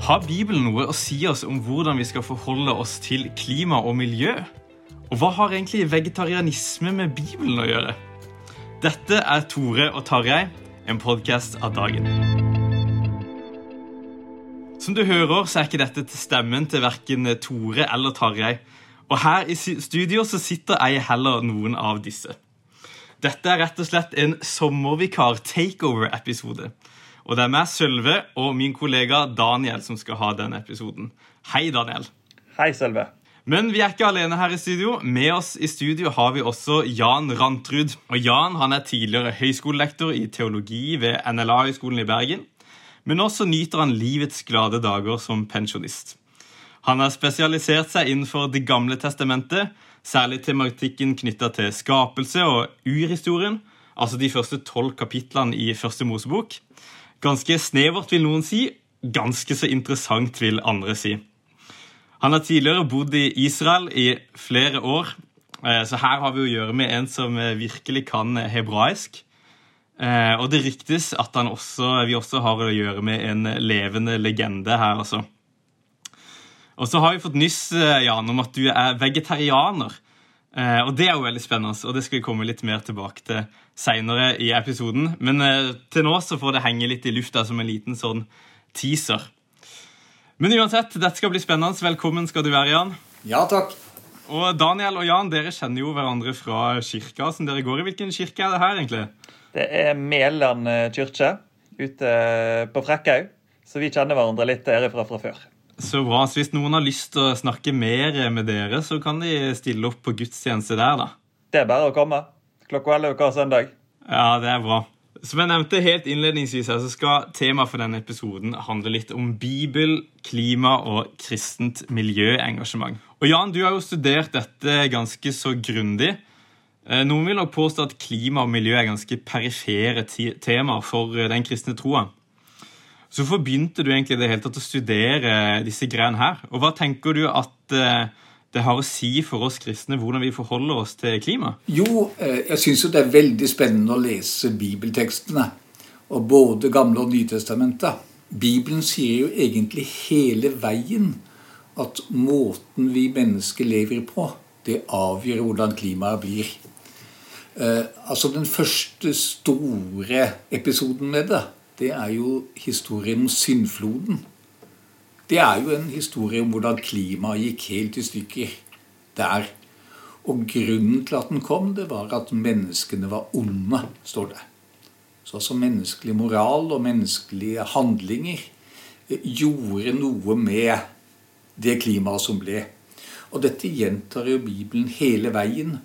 Har Bibelen noe å si oss om hvordan vi skal forholde oss til klima og miljø? Og hva har egentlig vegetarianisme med Bibelen å gjøre? Dette er Tore og Tarjei, en podkast av dagen. Som du hører, så er ikke dette til stemmen til verken Tore eller Tarjei. Og her i studio så sitter ei heller noen av disse. Dette er rett og slett en sommervikar-takeover-episode. Og det er meg, Sølve, og min kollega Daniel som skal ha denne episoden. Hei, Daniel. Hei, Sølve. Men vi er ikke alene her i studio. Med oss i studio har vi også Jan Rantrud. Og Jan han er tidligere høyskolelektor i teologi ved NLA-høgskolen i Bergen. Men også nyter han livets glade dager som pensjonist. Han har spesialisert seg innenfor Det gamle testamentet, særlig tematikken knytta til skapelse og urhistorien, altså de første tolv kapitlene i Første Mosebok. Ganske snevert, vil noen si. Ganske så interessant, vil andre si. Han har tidligere bodd i Israel i flere år, eh, så her har vi å gjøre med en som eh, virkelig kan hebraisk. Eh, og det ryktes at også, vi også har å gjøre med en levende legende her, altså. Og så har vi fått nyss Jan, om at du er vegetarianer. Og Det er jo veldig spennende, og det skal vi komme litt mer tilbake til seinere i episoden. Men eh, til nå så får det henge litt i lufta som en liten sånn teaser. Men uansett, dette skal bli spennende. Velkommen skal du være, Jan. Ja, takk. Og Daniel og Jan, dere kjenner jo hverandre fra kirka som dere går i. Hvilken kirke er det her, egentlig? Det er Mæland kirke ute på Frekkhaug. Så vi kjenner hverandre litt derifra fra før. Så bra. Så hvis noen har lyst til å snakke mer med dere, så kan de stille opp på gudstjeneste der, da. Det er bare å komme. Klokka 11 hver søndag. Ja, det er bra. Som jeg nevnte helt innledningsvis, her, så skal temaet for denne episoden handle litt om Bibel, klima og kristent miljøengasjement. Og Jan, du har jo studert dette ganske så grundig. Eh, noen vil nok påstå at klima og miljø er ganske perifere temaer for eh, den kristne troa. Så hvorfor begynte du egentlig det hele tatt å studere disse greiene her? Og hva tenker du at eh, det har å si for oss kristne hvordan vi forholder oss til klima? Jo, eh, jeg syns jo det er veldig spennende å lese bibeltekstene. Og både Gamle og Nytestamentet. Bibelen sier jo egentlig hele veien at måten vi mennesker lever på, det avgjør hvordan klimaet blir. Eh, altså Den første store episoden med det det er jo historien om syndfloden. Det er jo en historie om hvordan klimaet gikk helt i stykker der. Og grunnen til at den kom, det var at menneskene var onde, står det. Så altså menneskelig moral og menneskelige handlinger eh, gjorde noe med det klimaet som ble. Og dette gjentar jo Bibelen hele veien.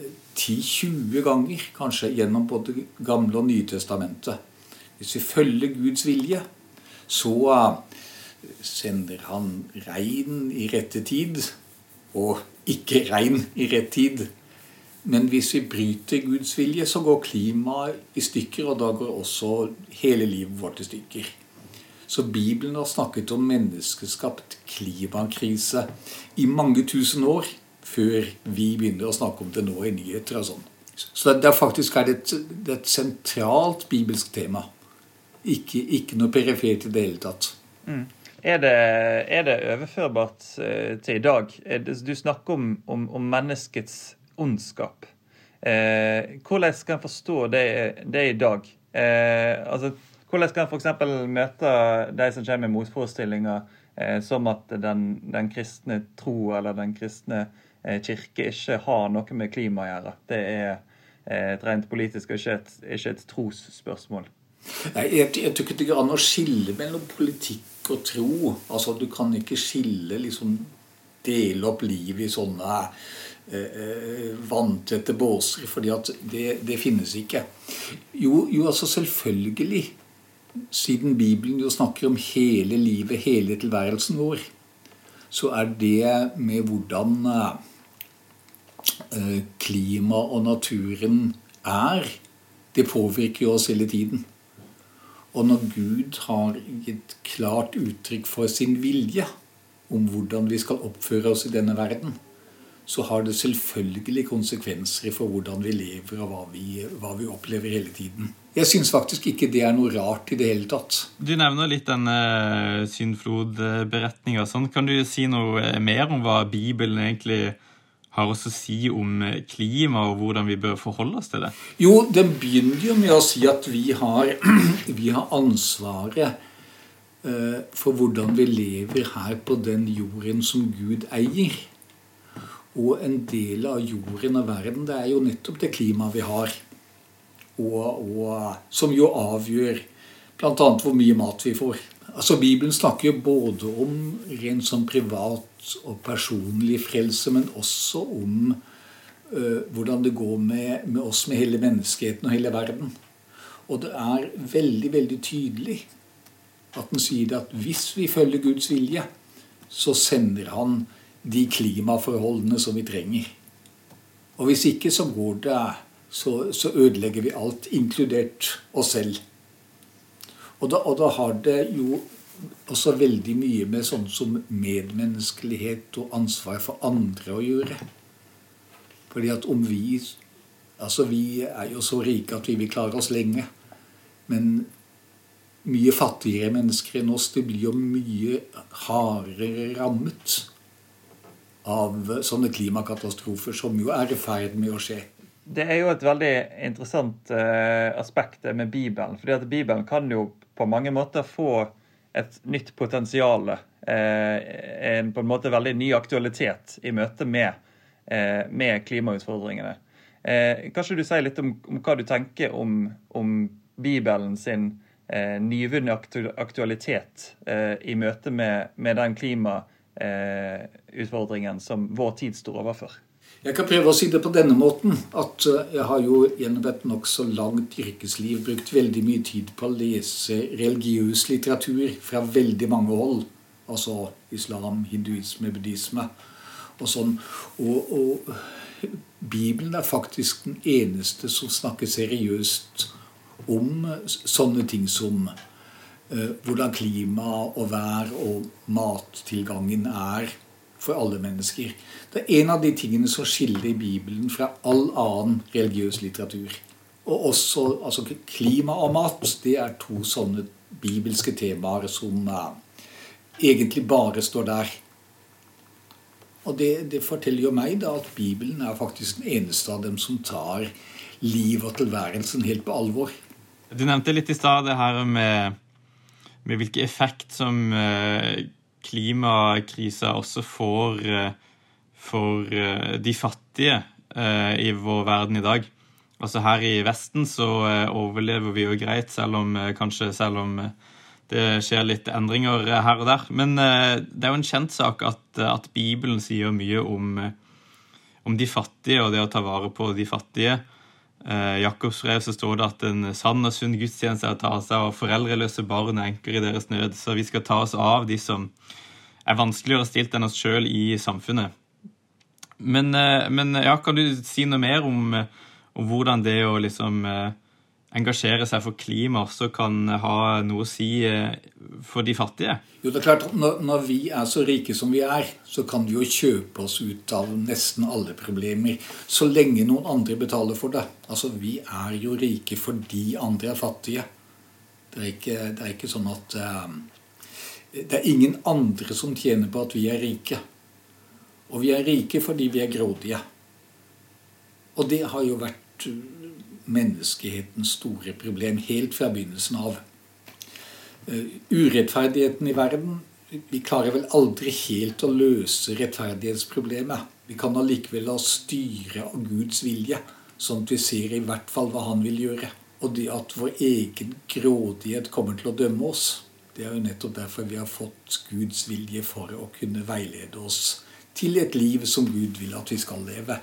10-20 eh, ganger kanskje gjennom både Gamle og Nye testamentet. Hvis vi følger Guds vilje, så, sender han regn i rette tid, og ikke regn i rett tid. Men hvis vi bryter Guds vilje, så går klimaet i stykker, og da går også hele livet vårt i stykker. Så Bibelen har snakket om menneskeskapt klimakrise i mange tusen år før vi begynner å snakke om det nå i nyheter og sånn. Så det er faktisk et, det er et sentralt bibelsk tema. Ikke, ikke noe perifert i det hele tatt. Mm. Er, det, er, det, overførbart uh, til i dag? Du snakker om, om, om menneskets ondskap. Uh, hvordan skal en forstå det, det i dag? Uh, altså, hvordan skal en f.eks. møte de som kommer med motforestillinger som at den, den, kristne tro eller den kristne kirke ikke har noe med klima å gjøre? Det er et rent politisk og ikke et, ikke et trosspørsmål. Nei, jeg, jeg tror ikke det går an å skille mellom politikk og tro. Altså, Du kan ikke skille liksom Dele opp livet i sånne eh, eh, vanntette båser, fordi at det, det, finnes ikke. Jo, jo, altså selvfølgelig. Siden Bibelen jo snakker om hele livet, hele tilværelsen vår, så er det med hvordan eh, klima og naturen er, det påvirker jo oss hele tiden. Og når Gud har gitt klart uttrykk for sin vilje om hvordan vi skal oppføre oss i denne verden, så har det selvfølgelig konsekvenser for hvordan vi lever og hva vi, hva vi opplever hele tiden. Jeg syns faktisk ikke det er noe rart i det hele tatt. Du nevner litt denne uh, syndflodberetninga. Sånn. Kan du si noe mer om hva Bibelen egentlig har også å si om eh, klima og hvordan vi bør forholde oss til det? Jo, den begynner jo med å si at vi har, vi har ansvaret eh, for hvordan vi lever her på den jorden som Gud eier. Og en del av jorden og verden, det er jo nettopp det klimaet vi har. Og, og som jo avgjør bl.a. hvor mye mat vi får. Altså Bibelen snakker jo både om rent sånn privat og personlig frelse, men også om uh, hvordan det går med, med, oss, med hele menneskeheten og hele verden. Og det er veldig, veldig tydelig at den sier at hvis vi følger Guds vilje, så sender han de klimaforholdene som vi trenger. Og hvis ikke, så går det så, så ødelegger vi alt, inkludert oss selv. Og da, og da, har det jo også veldig mye med sånn som medmenneskelighet og ansvar for andre å gjøre. Fordi at om vi Altså, vi er jo så rike at vi vil klare oss lenge. Men mye fattigere mennesker enn oss, de blir jo mye hardere rammet av sånne klimakatastrofer som jo er i ferd med å skje. Det er jo et veldig interessant eh, aspekt med Bibelen. fordi at Bibelen kan jo på mange måter få et nytt potensial. Eh, en på en måte veldig ny aktualitet i møte med, eh, med klimautfordringene. Eh, kanskje du sier litt om, om hva du tenker om, om Bibelen sin nyvunne aktualitet i møte med, med den klimautfordringen som vår tid står overfor? Jeg kan prøve å si det på denne måten at eh, jeg har jo gjennom et nokså langt yrkesliv brukt veldig mye tid på å lese religiøs litteratur fra veldig mange hold. Altså islam, hinduisme, buddhisme og sånn. Og, og Bibelen er faktisk den eneste som snakker seriøst om sånne ting som uh, hvordan klima og vær og mattilgangen er for alle mennesker. Det er en av de tingene som skiller Bibelen fra all annen religiøs litteratur. Og også altså klima og mat. Det er to sånne bibelske temaer som uh, egentlig bare står der. Og det, det, forteller jo meg da at Bibelen er faktisk den eneste av dem som tar livet og tilværelsen helt på alvor. Du nevnte litt i stad det her med, med hvilken effekt som uh, klimakrisa også får uh, for uh, de fattige i vår verden i dag. Altså Her i Vesten så overlever vi jo greit, selv om kanskje selv om det skjer litt endringer her og der. Men det er jo en kjent sak at, at Bibelen sier mye om, om de fattige og det å ta vare på de fattige. Eh, Jakobs brev så står det at en sann og sunn gudstjeneste er å ta seg av foreldreløse barn og enker i deres nød. Så vi skal ta oss av de som er vanskeligere stilt enn oss sjøl i samfunnet. Men, eh, men, ja, kan du si noe mer om, om hvordan det å liksom eh, engasjere seg for klima også kan ha noe å si eh, for de fattige? Jo, det er klart når, vi er så rike som vi er, så kan vi jo kjøpe oss ut av nesten alle problemer. Så lenge noen andre betaler for det. Altså, vi er jo rike fordi andre er fattige. Det er ikke, det er ikke sånn at um, Det er ingen andre som tjener på at vi er rike. Og vi er rike fordi vi er grådige. Og det har jo vært menneskehetens store problem helt fra begynnelsen av. Eh, urettferdigheten i verden Vi klarer vel aldri helt å løse rettferdighetsproblemet. Vi kan allikevel la styre av Guds vilje, sånn at vi ser i hvert fall hva Han vil gjøre. Og det at vår egen grådighet kommer til å dømme oss, det er jo nettopp derfor vi har fått Guds vilje for å kunne veilede oss til et liv som Gud vil at vi skal leve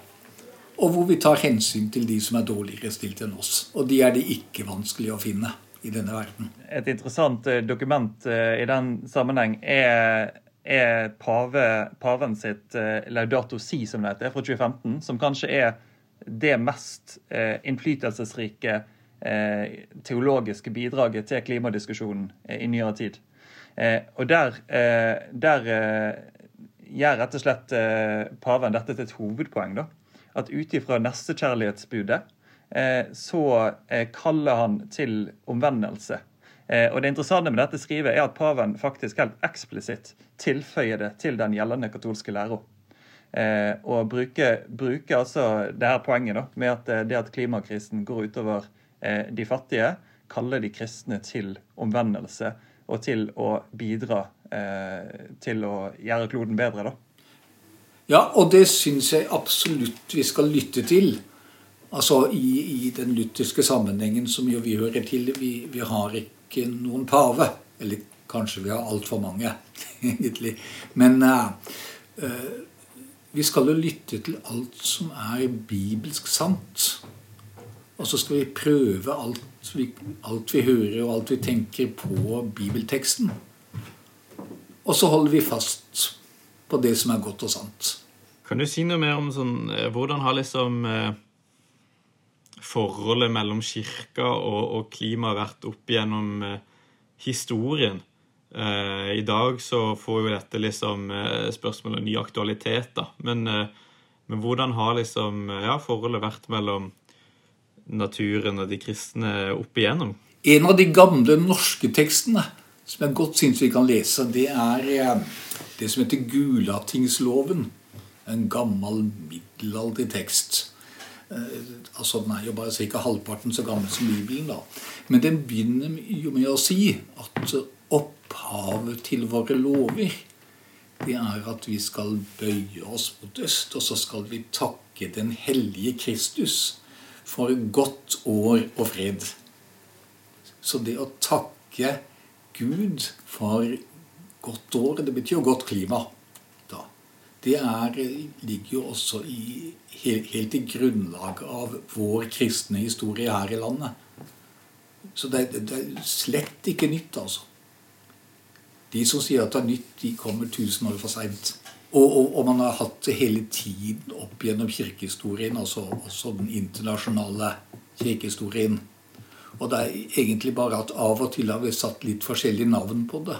og hvor vi tar hensyn til de som er dårligere stilt enn oss. Og de er det ikke vanskelig å finne i denne verden. Et interessant eh, dokument eh, i den sammenheng er, er pave, paven sitt eh, Laudato Si, som det heter, fra 2015, som kanskje er det mest innflytelsesrike teologiske bidraget til klimadiskusjonen i nyere tid. Og der, der gjør rett og slett paven dette til et hovedpoeng. da at ut ifra nestekjærlighetsbudet eh, så eh, kaller han til omvendelse. Eh, og Det interessante med dette skrivet er at paven faktisk helt eksplisitt tilføyer det til den gjeldende katolske læra. Og bruker, bruker, altså det her poenget da, med at det at klimakrisen går utover de fattige, kaller de kristne til omvendelse og til å bidra til å gjøre kloden bedre. da. Ja, og det syns jeg absolutt vi skal lytte til. Altså i, i den lutherske sammenhengen som jo vi hører til. Vi, vi har ikke noen pave. Eller kanskje vi har altfor mange, egentlig. Men uh, vi skal jo lytte til alt som er bibelsk sant. Og så skal vi prøve alt vi, alt vi hører og alt vi tenker på bibelteksten. Og så holder vi fast på det som er godt og sant. Kan du si noe mer om sånn eh, Hvordan har liksom eh, forholdet mellom kirka og, og klima vært opp gjennom eh, historien? I dag så får jo dette liksom eh, spørsmålet ny aktualitet, da. Men, men hvordan har liksom ja, forholdet vært mellom naturen og de kristne opp igjennom? En av de gamle norske tekstene som jeg godt syns vi kan lese, det er det som heter Gulatingsloven. En gammel, middelalderlig tekst. Eh, altså Den er jo bare ca. halvparten så gammel som Bibelen. da. Men den begynner jo med å si at opphavet til våre lover det er at vi skal bøye oss mot øst, og så skal vi takke den hellige Kristus for godt år og fred. Så det å takke Gud for godt år, det betyr jo godt klima. Da. Det er, ligger jo også i, helt i grunnlaget av vår kristne historie her i landet. Så det, det er slett ikke nytt, altså. De som sier at det er nytt, de kommer tusen år for seint. Og, og, og, man har hatt det hele tiden opp gjennom kirkehistorien, altså også den internasjonale kirkehistorien. Og det er egentlig bare at av og til har vi satt litt forskjellige navn på det.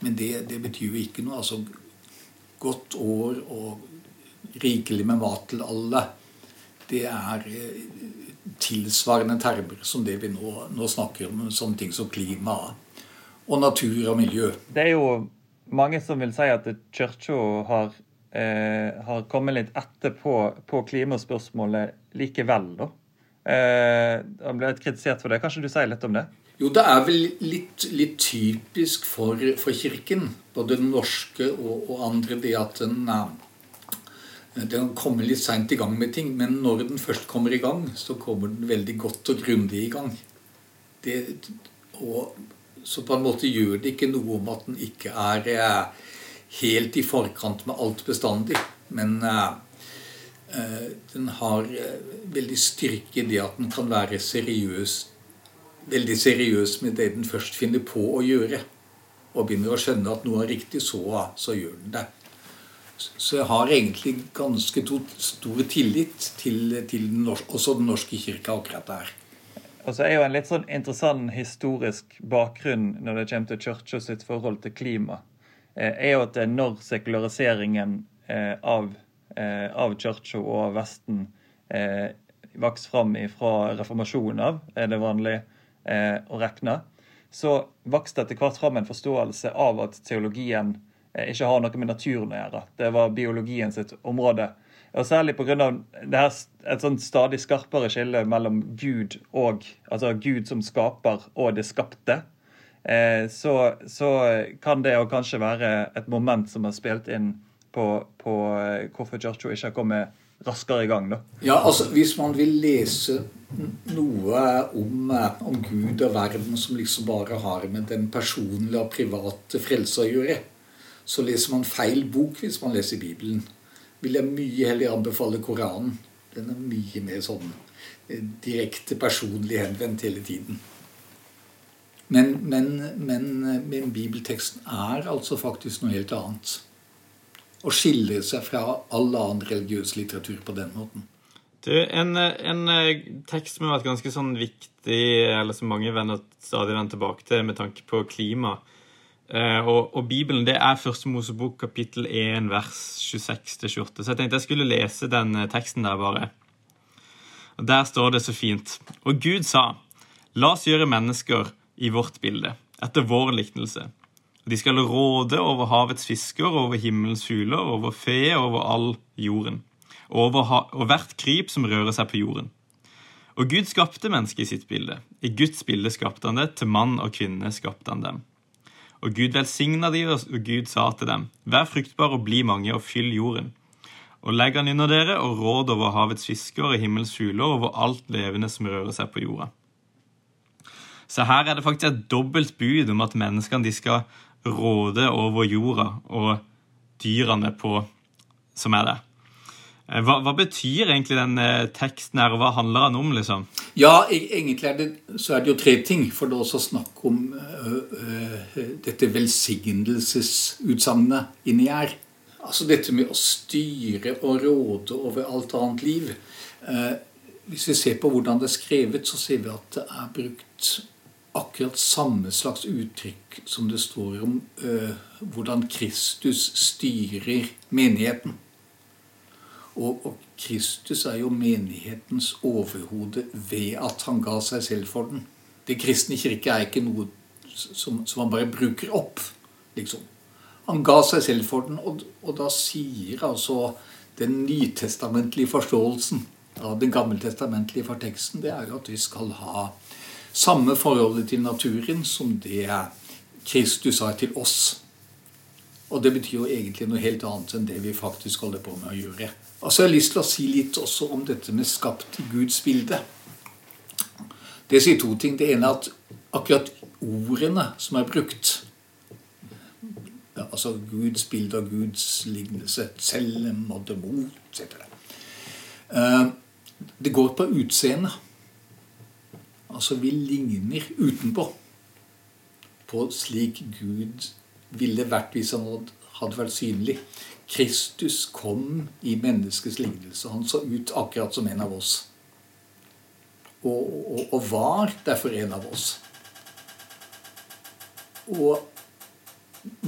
Men det, det betyr jo ikke noe. Altså godt år og rikelig med mat til alle, det er eh, tilsvarende termer som det vi nå, nå snakker om. Sånne ting som klima og natur og miljø. Det er jo mange som vil si at kirka har, eh, har kommet litt etter på, på klimaspørsmålet likevel, da. Eh, han ble litt kritisert for det. Kanskje du sier litt om det? Jo, det er vel litt, litt typisk for, for, Kirken, både den norske og, og andre, det at den, den kommer litt seint i gang med ting. Men når den først kommer i gang, så kommer den veldig godt og grundig i gang. Det, og, så på en måte gjør det ikke noe om at den ikke er eh, helt i forkant med alt bestandig. Men eh, eh, den har eh, veldig styrke i det at den kan være seriøs, veldig seriøs med det den først finner på å gjøre. Og begynner å skjønne at noe er riktig, så, så gjør den det. Så jeg har egentlig ganske stor tillit til, til den norske, også Den norske kirka akkurat der. Og så er jo en litt sånn interessant historisk bakgrunn når det kommer til kirka sitt forhold til klima, eh, er jo at når sekulariseringen eh, av, eh, av kirka og Vesten vokste fram fra reformasjonen av, er det vanlig å regne, så vokste etter hvert fram en forståelse av at teologien ikke har noe med naturen å gjøre. Det var biologien sitt område. Og Særlig pga. et sånt stadig skarpere skille mellom Gud og altså Gud som skaper og det skapte. Eh, så, så, kan det kanskje være et moment som har spilt inn på, på eh, hvorfor Giorgio ikke har kommet raskere i gang. da. Ja, altså Hvis man vil lese noe om, eh, om Gud og verden som liksom bare har med den personlige og private frelse å gjøre, så leser man feil bok hvis man leser Bibelen. Vil jeg mye heller anbefale Koranen. Den er mye mer sånn eh, direkte personlig henvendt hele tiden. Men, men, men, men, bibelteksten er altså faktisk noe helt annet. Og skiller seg fra all annen religiøs litteratur på den måten. Du, en, en, eh, tekst som har vært ganske sånn viktig, eller som mange venner stadig vender tilbake til med tanke på klima, eh, og, og, Bibelen det er første Mosebok kapittel 1 vers 26-28. Så jeg tenkte jeg skulle lese den uh, teksten der bare. Og Der står det så fint. Og Gud sa, la oss gjøre mennesker i vårt bilde, etter vår liknelse. De skal råde over havets fisker, over himmelens fugler, over fe, over all jorden. Over og hvert kryp som rører seg på jorden. Og Gud skapte mennesket i sitt bilde. I Guds bilde skapte han det. Til mann og kvinne skapte han dem. Og Gud velsigna de, og Gud sa til dem, Vær fruktbar og bli mange, og fyll jorden. Og legg han under dere, og råd over havets fisker og himmels fugler, over alt levende som rører seg på jorda. Så her er det faktisk et dobbelt bud om at menneskene de skal råde over jorda og dyrene på, som er der. Eh, hva, hva, betyr egentlig den eh, teksten her, og hva handler den om? liksom? Ja, egentlig er det, så er det jo tre ting. For det er også snakk om uh, uh, dette velsignelsesutsagnet inni her. Altså dette med å styre og råde over alt annet liv. Eh, hvis vi ser på hvordan det er skrevet, så ser vi at det er brukt akkurat samme slags uttrykk som det står om hvordan Kristus styrer menigheten. Og, og, Kristus er jo menighetens overhode ved at han ga seg selv for den. Det kristne kirke er ikke noe som, som han bare bruker opp, liksom. Han ga seg selv for den, og, og da sier altså den nytestamentlige forståelsen av den gammeltestamentlige forteksten, det er jo at vi skal ha samme forholdet til naturen som det Kristus har til oss. Og det betyr jo egentlig noe helt annet enn det vi faktisk holder på med å gjøre. Altså Jeg har lyst til å si litt også om dette med skapt i Guds bilde. Det sier to ting. Det ene er at akkurat ordene som er brukt Altså Guds bilde og Guds lignelse, selv, måtte, mot, etc. Uh, det går på utseendet. Altså vi ligner utenpå på slik Gud ville vært hvis han hadde vært synlig. Kristus kom i menneskets lignelse. Han så ut akkurat som en av oss. Og, og, og var derfor en av oss. Og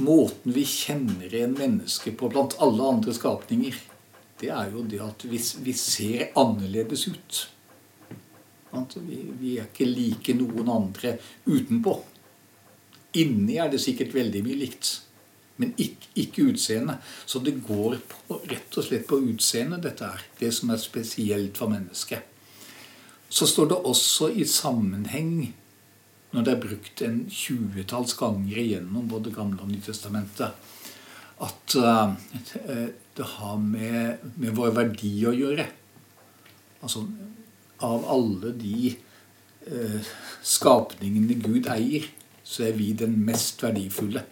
måten vi kjenner en menneske på blant alle andre skapninger, det er jo det at vi, vi ser annerledes ut. Vi, vi, er ikke like noen andre utenpå. Inni er det sikkert veldig mye likt men ikke, ikke utseendet. Så det går på, rett og slett på utseendet, dette er det som er spesielt for mennesket. Så står det også i sammenheng, når det er brukt en tjuetalls ganger igjennom både Gamle og Nytestamentet, at uh, det har med, med, vår verdi å gjøre. Altså av alle de eh, skapningene Gud eier, så er vi den mest verdifulle.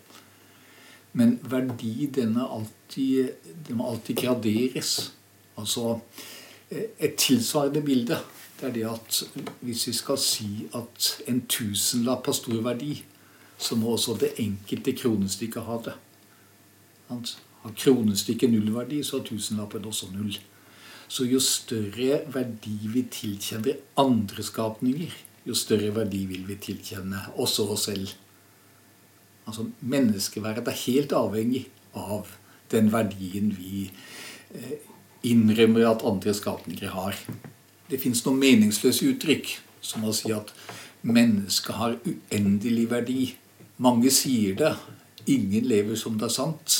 Men verdi, den, må alltid graderes. Altså et tilsvarende bilde det er det at hvis vi skal si at en tusenlapp har stor verdi, så må også det enkelte kronestykket ha det. Har kronestykket nullverdi, så har tusenlappen også null. Så jo større verdi vi tilkjenner andre skapninger, jo større verdi vil vi tilkjenne også oss selv. Altså Menneskeverdet er helt avhengig av den verdien vi eh, innrømmer at andre skapninger har. Det fins noen meningsløse uttrykk, som å si at mennesket har uendelig verdi. Mange sier det. Ingen lever som det er sant.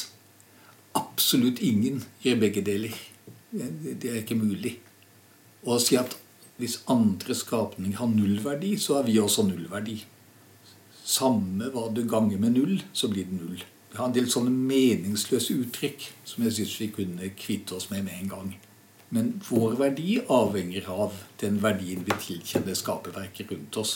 Absolutt ingen gjør begge deler. Det er ikke mulig. Og å si at hvis andre skapninger har nullverdi, så har vi også nullverdi. Samme hva du ganger med null, så blir det null. Vi har en del sånne meningsløse uttrykk som jeg syns vi kunne kvitte oss med med en gang. Men vår verdi avhenger av den verdien vi tilkjenner skaperverket rundt oss.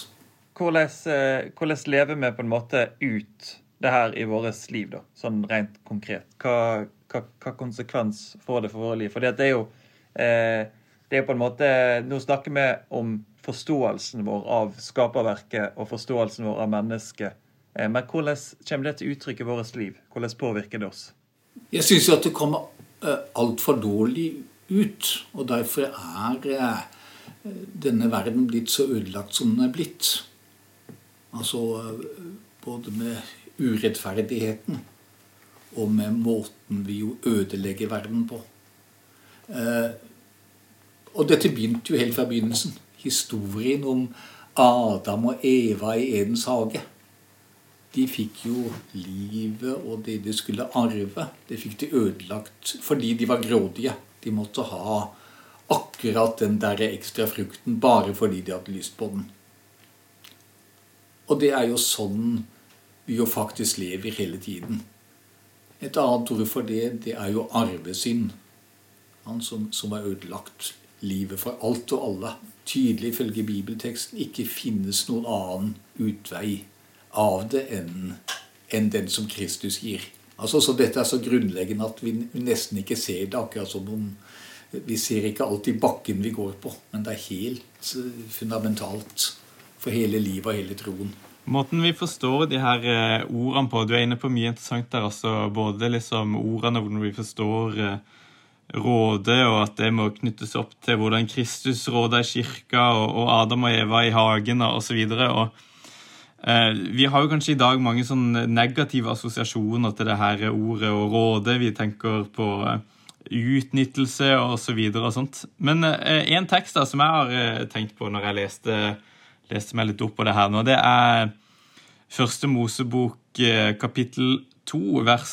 Hvordan, eh, hvordan lever vi på en måte ut det her i vårt liv, da, sånn rent konkret? Hva, hva, hva konsekvens får det for våre liv? For det er jo eh, det er på en måte, Nå snakker vi om forståelsen vår av skaperverket og forståelsen vår av mennesket. Eh, men hvordan kommer det til uttrykk i vårt liv? Hvordan påvirker det oss? Jeg syns at det kommer eh, altfor dårlig ut. Og derfor er eh, denne verden blitt så ødelagt som den er blitt. Altså både med urettferdigheten og med måten vi jo ødelegger verden på. Eh, og dette begynte jo helt fra begynnelsen. Historien om Adam og Eva i Edens hage. De fikk jo livet og det de skulle arve, det fikk de ødelagt fordi de var grådige. De måtte ha akkurat den der ekstra frukten bare fordi de hadde lyst på den. Og det er jo sånn vi jo faktisk lever hele tiden. Et annet ord for det, det er jo arvesynd. Han som, som har ødelagt livet for alt og alle. Tydelig ifølge bibelteksten ikke finnes noen annen utvei av det enn, enn den som Kristus gir. Altså, så Dette er så grunnleggende at vi nesten ikke ser det. akkurat som om Vi ser ikke alltid bakken vi går på, men det er helt eh, fundamentalt for hele livet og hele troen. Måten vi forstår de her eh, ordene på Du er inne på mye interessant der. altså Både liksom ordene hvordan vi forstår eh, rådet, og at det må knyttes opp til hvordan Kristus råda i kirka, og Adam og Eva i hagen osv. Eh, vi har jo kanskje i dag mange sånn negative assosiasjoner til det her ordet og rådet. Vi tenker på eh, utnyttelse og så videre og sånt. Men eh, en tekst da, som jeg har tenkt på når jeg leste, leste meg litt opp på det her nå, det er Første Mosebok kapittel 2, vers,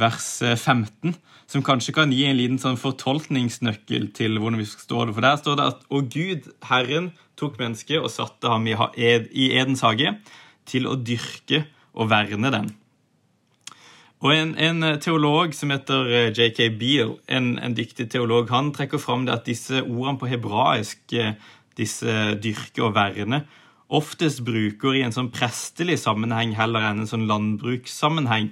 vers 15 som kanskje kan gi en liten sånn fortolkningsnøkkel til hvordan vi forstår det. For der står det at Og Gud, Herren, tok mennesket og satte ham i Edens hage til å dyrke og verne den. Og en, en teolog som heter eh, J.K. Beale, en, en, dyktig teolog, han trekker fram det at disse ordene på hebraisk, eh, disse dyrke og verne, oftest bruker i en sånn prestelig sammenheng heller enn en sånn landbrukssammenheng.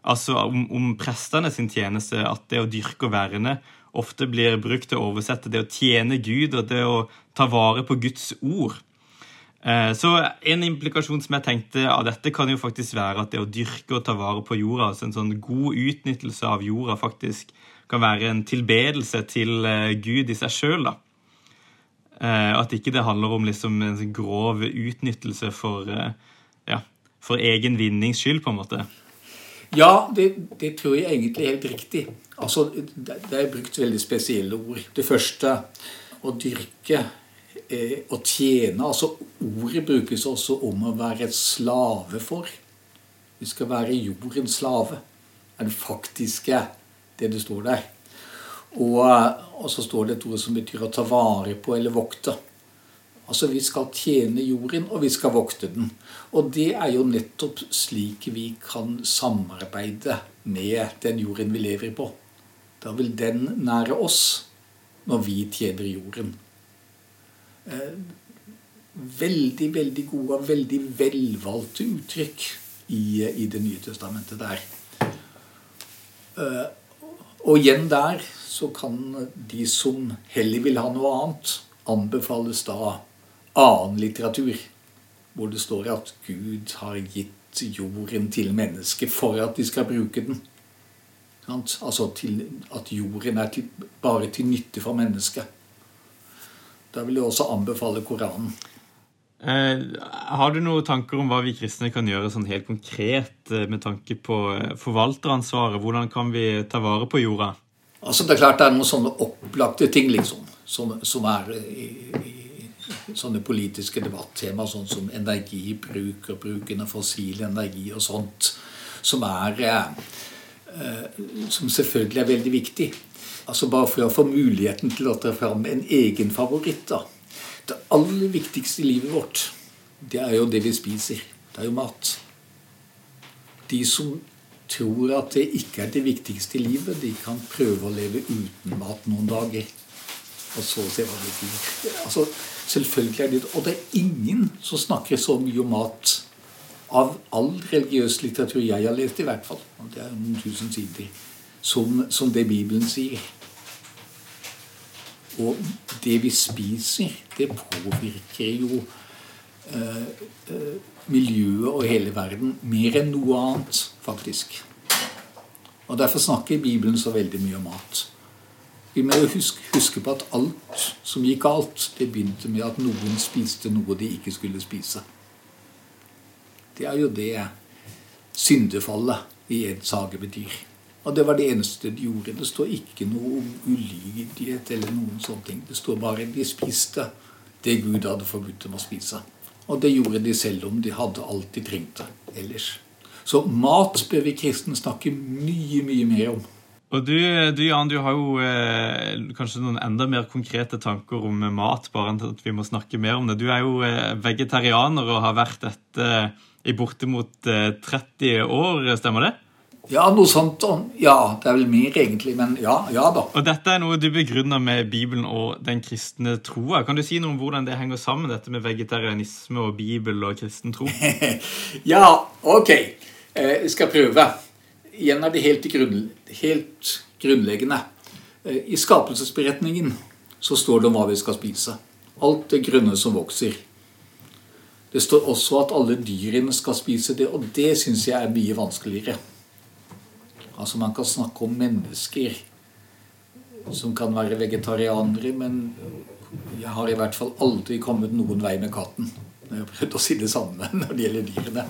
Altså om, om prestene sin tjeneste, at det å dyrke og verne ofte blir brukt til å oversette det å tjene Gud og det å ta vare på Guds ord. Eh, så En implikasjon som jeg tenkte av dette, kan jo faktisk være at det å dyrke og ta vare på jorda, altså en sånn god utnyttelse av jorda, faktisk kan være en tilbedelse til eh, Gud i seg sjøl. Eh, at ikke det handler om liksom en sånn grov utnyttelse for, ja, for egen vinnings skyld, på en måte. Ja, det, det, tror jeg egentlig er helt riktig. Altså, det, er brukt veldig spesielle ord. Det første å dyrke eh, å tjene. Altså, ordet brukes også om å være et slave for. Vi skal være jordens slave. er det faktiske, det det står der. Og, og så står det et ord som betyr å ta vare på eller vokte. Altså vi skal tjene jorden, og vi skal vokte den. Og det er jo nettopp slik vi kan samarbeide med den jorden vi lever på. Da vil den nære oss når vi tjener jorden. Eh, veldig, veldig gode og veldig velvalgte uttrykk i, i Det nye testamentet der. Og igjen der så kan de som heller vil ha noe annet, anbefales da annen litteratur. Hvor det står at Gud har gitt jorden til mennesket for at de skal bruke den. Altså til, at jorden er til, bare til nytte for mennesket. Da vil jeg også anbefale Koranen. Eh, har du noen tanker om hva vi kristne kan gjøre sånn helt konkret eh, med tanke på eh, forvalteransvaret? Hvordan kan vi ta vare på jorda? Altså Det er klart det er noen sånne opplagte ting liksom, som, som er i, i sånne politiske debattema, sånn som energibruk og bruken av fossil energi og sånt, som er Som selvfølgelig er veldig viktig. Altså Bare for å få muligheten til å ta fram en egen favoritt. da. Det aller viktigste i livet vårt, det er jo det vi spiser. Det er jo mat. De som tror at det ikke er det viktigste i livet, de kan prøve å leve uten mat noen dager. Og så se hva det blir. Altså, selvfølgelig er det Og det er ingen som snakker så mye om mat av all religiøs litteratur jeg har lest, i hvert fall. Det er noen tusen sider. Som, som det Bibelen sier. Og det vi spiser, det påvirker jo eh, eh, miljøet og hele verden mer enn noe annet, faktisk. Og Derfor snakker Bibelen så veldig mye om mat. Vi må huske, huske på at alt som gikk galt, det begynte med at noen spiste noe de ikke skulle spise. Det er jo det syndefallet i Eds hage betyr. Og det var det eneste de gjorde. Det står ikke noe om ulydighet eller noen sånne ting. Det står bare at de spiste det Gud hadde forbudt dem å spise. Og det gjorde de selv om de hadde alt de trengte ellers. Så mat bør vi kristne snakke mye, mye mer om. Og du, du, Jan, du har jo eh, kanskje noen enda mer konkrete tanker om mat, bare enn at vi må snakke mer om det. Du er jo eh, vegetarianer og har vært dette eh, i bortimot 30 eh, år, stemmer det? Ja, noe sånt. Ja, det er vel mer, egentlig. Men ja, ja da. Og Dette er noe du begrunner med Bibelen og den kristne troa. Kan du si noe om hvordan det henger sammen, dette med vegetarianisme og Bibel og kristen tro? ja, ok. Eh, jeg skal prøve. Igjen er det helt, grunn, helt grunnleggende. Eh, I skapelsesberetningen så står det om hva vi skal spise. Alt det grønne som vokser. Det står også at alle dyrene skal spise det, og det syns jeg er mye vanskeligere. Altså Man kan snakke om mennesker som kan være vegetarianere, men jeg har i hvert fall aldri kommet noen vei med katten. Jeg har prøvd å si det samme når det gjelder dyrene.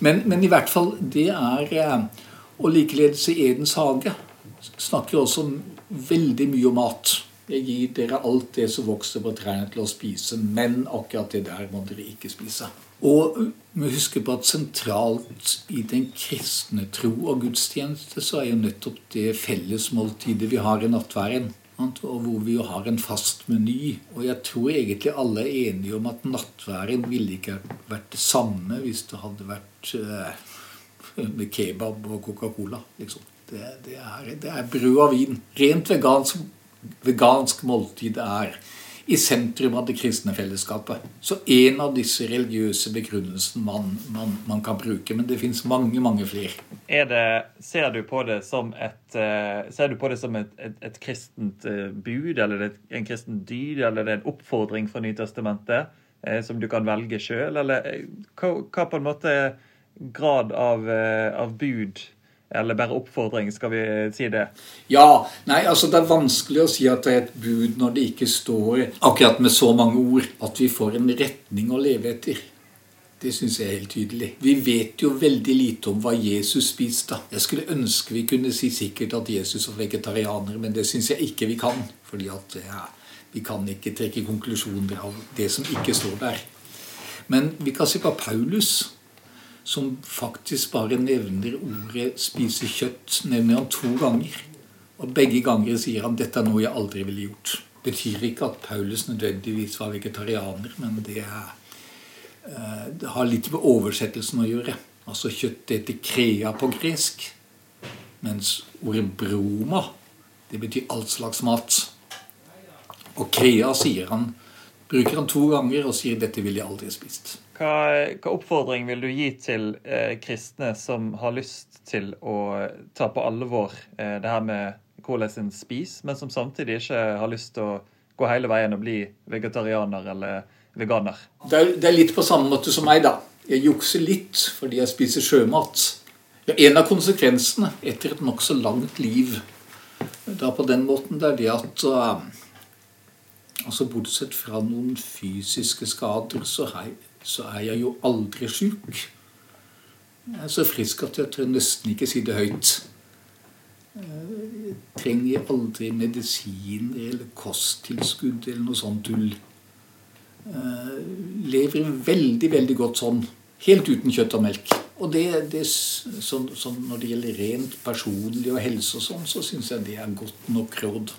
Men, men i hvert fall, det er eh, Og likeledes i Edens hage snakker også veldig mye om mat. Jeg gir dere alt det som vokser på trærne til å spise, men akkurat det der må dere ikke spise. Og vi husker på at sentralt i den kristne tro og gudstjeneste så er jo nettopp det fellesmåltidet vi har i nattværen. Og hvor vi jo har en fast meny. Og jeg tror egentlig alle er enige om at nattværen ville ikke vært det samme hvis det hadde vært uh, med kebab og Coca-Cola. Liksom. Det, det, er, det, er, brød og vin. Rent vegansk, vegansk måltid er i sentrum av det kristne fellesskapet. Så en av disse religiøse begrunnelsene man, man, man, kan bruke. Men det fins mange, mange flere. Ser du på det som et, på det som et, et, et kristent uh, bud, eller en kristen dyd, eller det er en oppfordring fra Nytestamentet uh, som du kan velge sjøl? Eller hva, hva, på en måte grad av, av bud eller bare oppfordring, skal vi si det? Ja. Nei, altså det er vanskelig å si at det er et bud når det ikke står akkurat med så mange ord at vi får en retning å leve etter. Det syns jeg er helt tydelig. Vi vet jo veldig lite om hva Jesus spiste. Jeg skulle ønske vi kunne si sikkert at Jesus var vegetarianer, men det syns jeg ikke vi kan. fordi at ja, vi kan ikke trekke konklusjoner av det som ikke står der. Men vi kan se på Paulus som faktisk bare nevner ordet 'spise kjøtt', nevner han to ganger. Og begge ganger sier han 'dette er noe jeg aldri ville gjort'. Det betyr ikke at Paulus nødvendigvis var vegetarianer, men det, er, eh, det har litt med oversettelsen å gjøre. Altså kjøtt heter krea på gresk, mens ordet broma det betyr all slags mat. Og krea sier han, bruker han to ganger og sier 'dette ville jeg aldri spist'. Hva, hva, oppfordring vil du gi til eh, kristne som har lyst til å ta på alvor eh, det her med hvordan en spiser, men som samtidig ikke har lyst til å gå hele veien og bli vegetarianer eller veganer? Det er, det er litt på samme måte som meg, da. Jeg jukser litt fordi jeg spiser sjømat. Ja, en av konsekvensene etter et nokså langt liv da på den måten, det er det at uh, altså Bortsett fra noen fysiske skader, så er, så er jeg jo aldri sjuk. Jeg er så frisk at jeg tør nesten ikke si det høyt. Jeg trenger aldri medisiner eller kosttilskudd eller noe sånt tull. Jeg lever veldig, veldig godt sånn. Helt uten kjøtt og melk. Og det, det sånn, sånn når det gjelder rent personlig og helse og sånn, så syns jeg det er godt nok råd.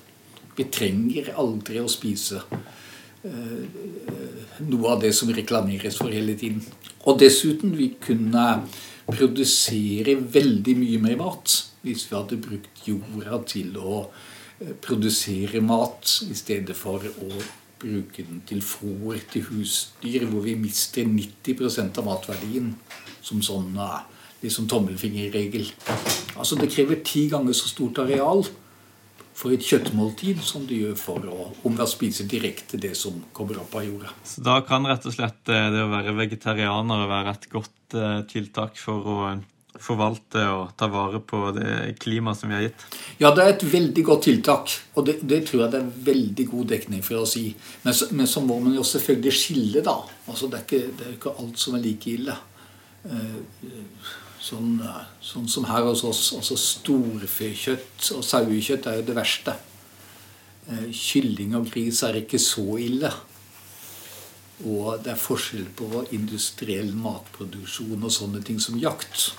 Vi trenger aldri å spise eh, noe av det som reklameres for hele tiden. Og dessuten, vi kunne produsere veldig mye mer mat hvis vi hadde brukt jorda til å eh, produsere mat i stedet for å bruke den til fôr til husdyr, hvor vi mister 90% av matverdien som sånn eh, liksom tommelfingerregel. Altså Det krever ti ganger så stort areal for et kjøttmåltid som du gjør for å, om direkte det som kommer opp av jorda. Så da kan rett og slett eh, det å være vegetarianer være et godt eh, tiltak for å forvalte og ta vare på det klimaet som vi har gitt? Ja, det er et veldig godt tiltak. Og det, det tror jeg det er veldig god dekning for å si. Men så, men så må man jo selvfølgelig skille, da. Altså, det, er ikke, det er ikke alt som er like ille. Uh, Sånn, sånn, som her hos oss. Altså storfekjøtt og sauekjøtt er jo det verste. Eh, kylling og gris er ikke så ille. Og det er forskjell på industriell matproduksjon og sånne ting som jakt.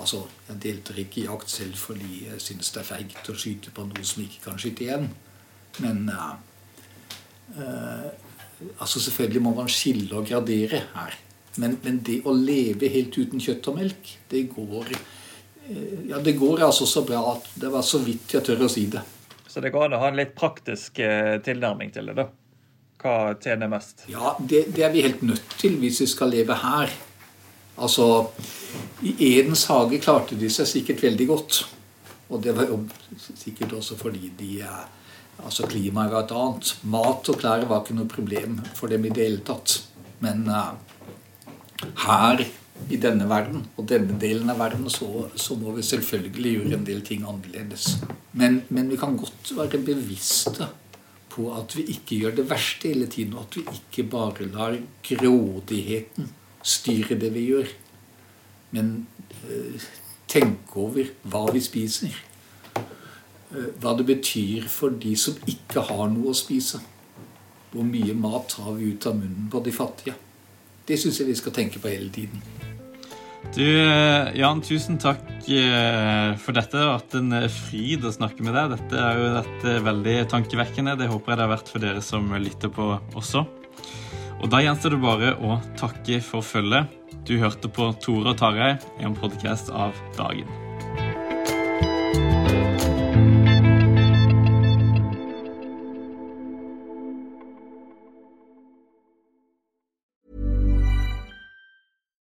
Altså, Jeg deltar ikke i jakt selv fordi jeg syns det er feigt å skyte på noe som ikke kan skyte igjen. Men uh, uh, altså selvfølgelig må man skille og gradere her. Men, men, det å leve helt uten kjøtt og melk, det går eh, ja, det går altså så bra at det var så vidt jeg tør å si det. Så det går an å ha en litt praktisk eh, tilnærming til det, da? Hva tjener mest? Ja, det, det er vi helt nødt til hvis vi skal leve her. Altså, I Edens hage klarte de seg sikkert veldig godt. Og det var jo sikkert også fordi de Altså klimaet var et annet. Mat og klær var ikke noe problem for dem i det hele tatt. Men uh, her i denne verden og denne delen av verden, så, så, må vi selvfølgelig gjøre en del ting annerledes. Men, men, vi kan godt være bevisste på at vi ikke gjør det verste hele tiden. Og at vi ikke bare lar grådigheten styre det vi gjør. Men øh, tenke over hva vi spiser. Øh, hva det betyr for de som ikke har noe å spise. Hvor mye mat tar vi ut av munnen på de fattige? Det syns jeg vi skal tenke på hele tiden. Du, eh, Jan, tusen takk eh, for dette. Det har vært en eh, fryd å snakke med deg. Dette er jo dette veldig tankevekkende. Det håper jeg det har vært for dere som lytter på også. Og Da gjenstår det bare å takke for følget. Du hørte på Tore og Tarjei, en podkast av Dagen.